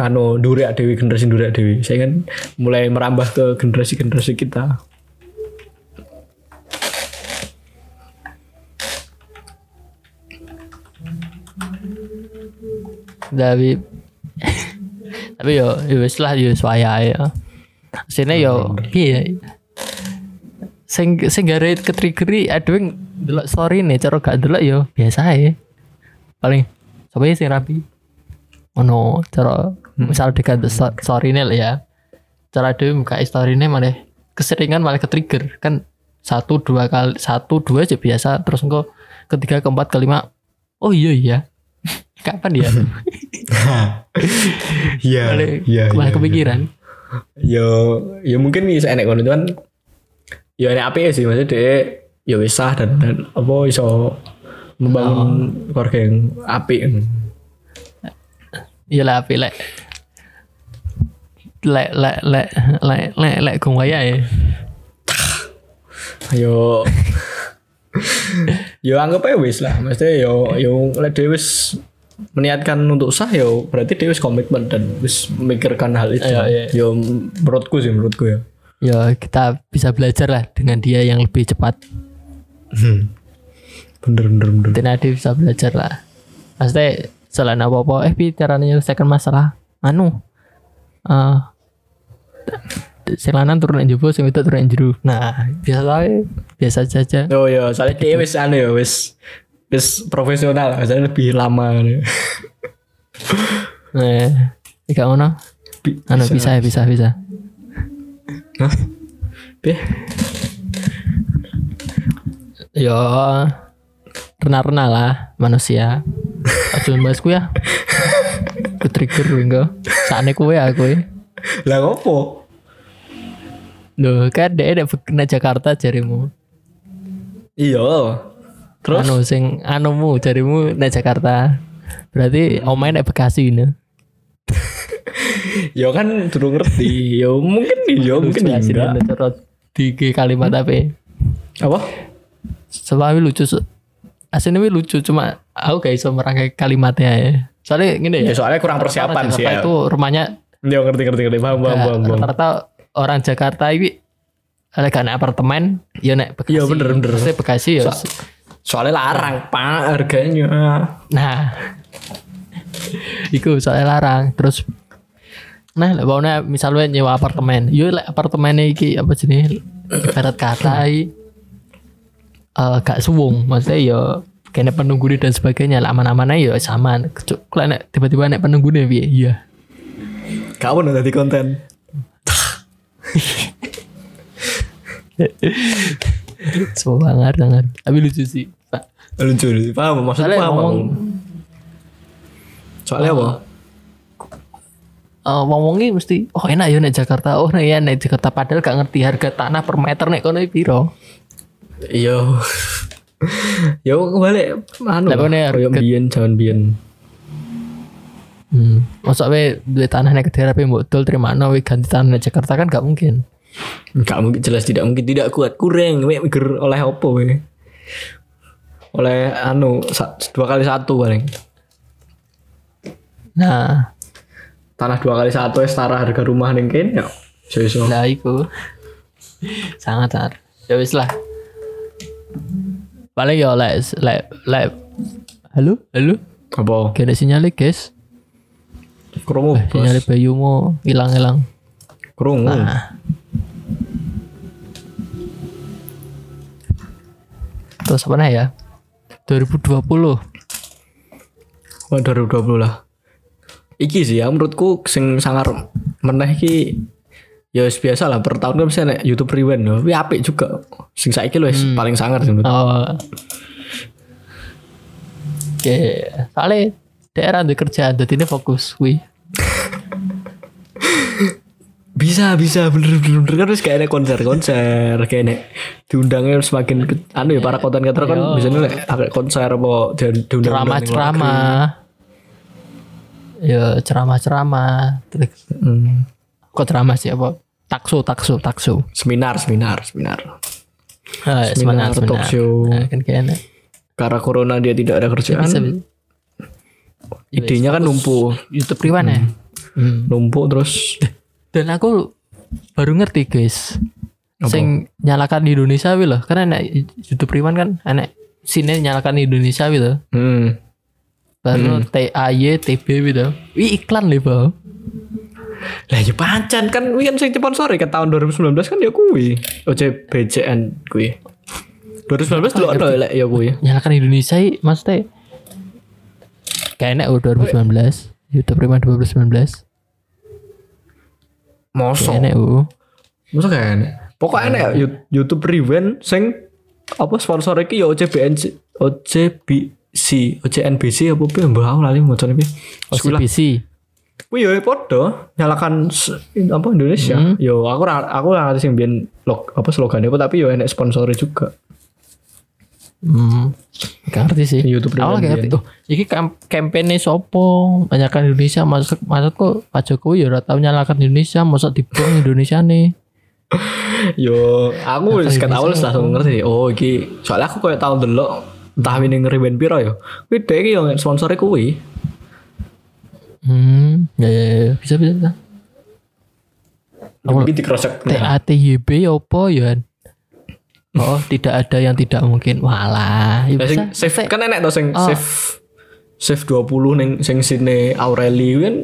anu dure dhewe generasi dure dhewe saya kan mulai merambah ke generasi-generasi kita. Tapi tapi yo yo wis lah yo swaya ya sini yo piye sing sing aduh yang delok story nih cara gak delok yo biasa ya paling coba sing rapi. Ono cara misal dekat story nih lah ya. Cara dewe buka story nih malah keseringan malah ketrigger kan satu dua kali satu dua aja biasa. Terus engko ketiga keempat kelima oh iya iya. Kapan ya? Iya. Malah- Iya. malah iya, kepikiran. Yo, ya mungkin bisa kono cuman ya enek apik sih maksudnya dia ya wis sah dan, dan apa iso membangun keluarga yang apik. iya lah api lek lek lek lek lek lek lek waya ya Yo yo anggap aja wis lah maksudnya yo yo lek dia wis meniatkan untuk sah yo berarti dia wis komitmen dan wis memikirkan hal itu. Iya, iya. Yo menurutku sih menurutku ya. Ya kita bisa belajar lah dengan dia yang lebih cepat. Bener bener bener. Nanti Nadi bisa belajar lah. Maksudnya selain apa apa eh pi cara menyelesaikan masalah. Anu? Eh selanan turun yang jebol sing itu turun yang jeru nah biasa aja biasa saja Oh ya, soalnya dia wis anu ya wis wis profesional, misalnya lebih lama. nah jika ngono? Bi- anu bisa. ya bisa bisa Hah? Beh, yo renah-renah lah manusia aja bahas ku ya ku trigger enggak saatnya kue aku ya lah ngopo? Loh, kan dia ada kena Jakarta jarimu. Iya. Terus Anu sing anumu jarimu nek Jakarta. Berarti omae nek Bekasi ini. ya kan durung ngerti. Ya mungkin ya mungkin enggak. cerot di kalimat apa? Apa? Sebab lucu. Aslinya lucu cuma aku gak iso merangkai kalimatnya ya. Soalnya gini Ya ya. soalnya kurang persiapan sih ya. itu rumahnya Ya ngerti ngerti ngerti paham paham paham. rata-rata orang Jakarta ini ada kan apartemen ya nek Bekasi. Iya, bener, bener. Maksudnya Bekasi ya. So- Soalnya larang pak harganya. Nah, iku soalnya larang. Terus, nah, bauna misalnya nyewa apartemen, yo lek apartemennya iki apa jenis ibarat kata iki eh gak suwung, maksudnya yo kene penunggu dan sebagainya lah aman-aman aja yo sama. Kalau nek tiba-tiba nek penunggu nih piye? Iya. Kamu udah di konten. So banget banget. Tapi lucu sih, Pak. Lucu lucu. Paham maksudnya paham. ngomong. Soalnya apa? Eh ngomongnya mesti oh enak ya nek Jakarta oh nek ya nek Jakarta padahal gak ngerti harga tanah per meter nek kono piro Iya. Yo kebalik anu. Lah, kone Koyo harga- biyen jaman biyen. Hmm. Masa we duit tanah nek daerah pe mbok dol terima we ganti tanah nek Jakarta kan gak mungkin. Enggak mungkin jelas tidak mungkin tidak kuat kurang we mikir oleh apa we oleh anu dua kali satu paling Nah, tanah dua kali satu ya setara harga rumah ning kene ya iso iso lah iku. sangat sangat. Ya wis lah. Paling ya lek lek lek Halo, halo. apa Kene sinyal guys. krungu Sinyal bayumu hilang-hilang. krungu Nah. Terus apa ya? 2020. Wah, 2020 lah iki sih ya menurutku sing sangar meneh iki ya biasa lah per tahun kan bisa nek YouTube Rewind lho. Tapi apik juga. Sing saiki lho wis paling sangar sih menurutku. Oh. Oke, soalnya daerah di kerjaan, jadi ini fokus, wih. Bisa bisa bener bener bener kan terus kayak ada konser-konser kayak nek diundangnya semakin ke, anu ya para konten kreator kan bisa nih agak konser apa di- diundang Ceramah-ceramah. Ya, ceramah-ceramah. Terus, Hmm. Kok ceramah sih apa? Takso, takso, takso. seminar seminar seminar Ah, Seminar, seminar, talk show. Nah, kan kayaknya. karena corona dia tidak ada kerjaan Bisa, bisa. idenya kan numpuk YouTube Riwan ya? Hmm. numpuk terus Dan aku baru ngerti guys. Sing nyalakan di Indonesia wi loh. Karena enak YouTube Riwan kan enak sini nyalakan di Indonesia loh. hmm. Baru T A Y T B gitu. Wih iklan nih bang. lah ya pacan kan wi kan sing sponsori ke tahun 2019 kan ya kuwi OJBJN kuwi 2019 dulu ada lek ya kuwi Nyalakan Indonesia i maksudnya. Kayaknya oh 2019. YouTube Riwan 2019. mosok Kayaknya oh. mosok kan Pokoknya enak ya YouTube Rewind sing apa sponsor iki ya OCBNC OCBC OCNBC apa piye mbah aku lali macane piye. OCBC. Kuwi ya padha nyalakan apa Indonesia. Yo aku aku ora ngerti sing biyen log apa slogannya apa tapi yo enek sponsornya juga. Hmm. Gak ngerti sih. YouTube Awal gak ngerti. Oh, iki kam kampanye sopo? Banyakkan Indonesia masuk maksudku Pak Jokowi ya ora tau nyalakan Indonesia, mosok dibuang Indonesia nih. Yo aku wis awal langsung ngerti. Oh iki soalnya aku koyo tau ndelok entah winning Rewind piro yo. Kuwi dhek iki yo sponsore kuwi. Hmm, ya, ya, ya. bisa bisa. bisa. Iki dikrosek. TATYB apa ya? Oh, tidak ada yang tidak mungkin. Walah, ya bisa. save kan enek to sing Oh. save save 20 ning sing sine Aureli kan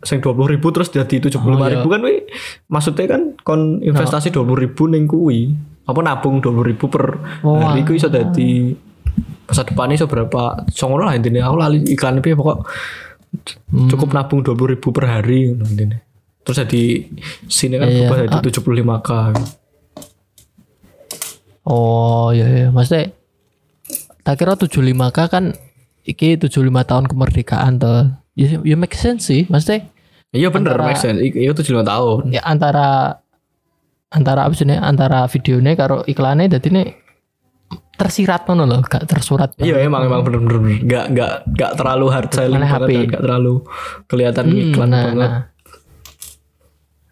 sing 20 ribu terus jadi 75 ribu Oh, kan wi maksudnya kan kon investasi 20 ribu ning kuwi apa nabung 20 ribu per Oh, hari ku iso dadi masa depannya iso berapa songono lah intinya. Aku lali iklan piye pokok Hmm. cukup nabung 20 ribu per hari intinya. Terus jadi sini kan Iya. berubah jadi 75k Oh, ya ya, maksudnya tak kira 75K kan iki 75 tahun kemerdekaan tuh. Ya, ya make sense sih, maksudnya iya bener Antara- make sense. Iya 75 tahun. Ya antara antara apa sih nih, antara videonya karo iklannya jadi ini tersirat ngono loh, gak tersurat. Iya emang emang bener bener bener. Nggak nggak nggak terlalu hard selling Mana banget HP? nggak terlalu kelihatan Hmm, iklan nah, banget. nah.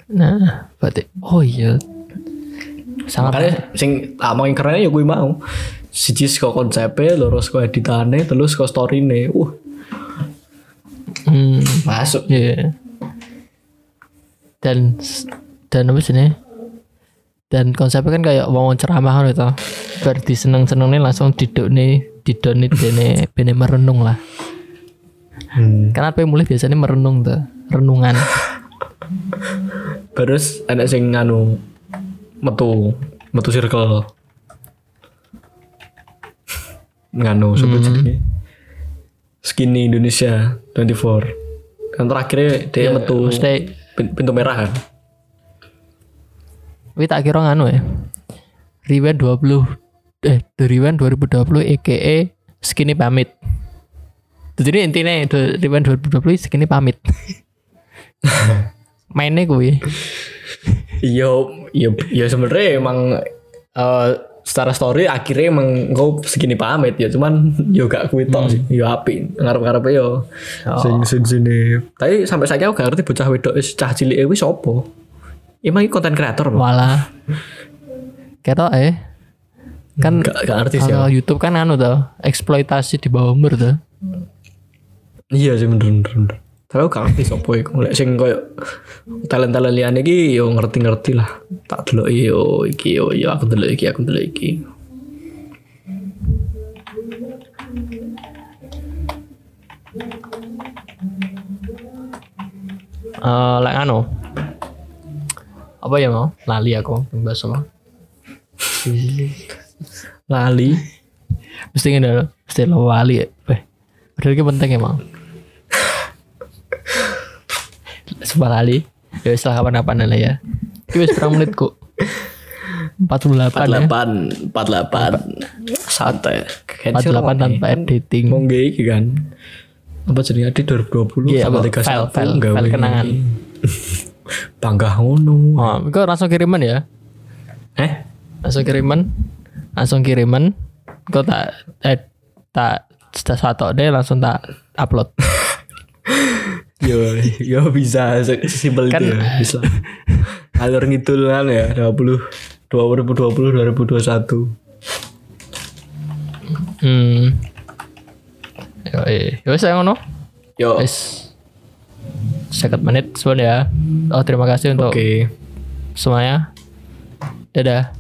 Nah, berarti oh iya. Sangat Makanya sing ah yang kerennya ya gue mau. Siji saka konsepnya, loro saka editane, terus saka storyne. Uh, hmm, masuk. Iya. Dan dan apa sih nih? Dan konsepnya kan kayak wong ceramah gitu. Bar diseneng-seneng nih langsung diduk nih didon nih dene bene merenung lah. Hmm. Kan apa yang mulai biasanya merenung tuh, renungan. Terus ada sing nganu metu metu circle. Nganu sebut jenenge. Skinny Indonesia 24. Kan terakhirnya dia metu Mesti pin- pintu merah kan. Wih tak kira nganu ya. Rewind 20 eh The Rewind 2020 EKE Skinny pamit. Jadi intinya The Rewind 2020 Skinny pamit. Mainnya gue. Iya, iya, iya sebenarnya emang eh secara story akhirnya emang gue segini pamit ya cuman yo gak kuwi tok sih yo api ngarep-ngarep yo sing sing sini tapi sampai saya aku gak ngerti bocah wedok wis cah cilik wis opo emang ini konten kreator apa Walah. Ketok eh. Kan gak, gak kalau aku. YouTube kan anu tuh, eksploitasi di bawah umur tuh. iya sih bener bener, bener. tapi aku gak ngerti sopo iku lek sing koyo talent-talent liyane iki yo ngerti-ngerti lah tak delok yo iki yo yo aku delok iki aku delok iki Eh lek anu. Apa ya mau? Lali aku bahas apa? lali Mesti ngene lho, mesti lo wali ya. Eh, padahal ini penting emang. Sumpah lali. Ya wis lah kapan-kapan lah ya. Iki wis berapa menit kok? 48 ya. 48 48 santai 48 tanpa editing. mau iki kan apa jadi di 2020 Iya, sama apa? 31 File, file, file kenangan. Bangga ngono Oh, kau langsung kiriman ya? eh Langsung kiriman. Langsung kiriman. Kau tak eh tak sudah satu deh langsung tak upload. yo yo bisa sesimpel Kan- itu ya bisa alur ngidul kan ya 20 2020 2021 Hmm. Yo, eh, yo wis saya ngono. yo oke Wis. Sekat menit sebenarnya ya. Oh terima kasih untuk semuanya. Dadah.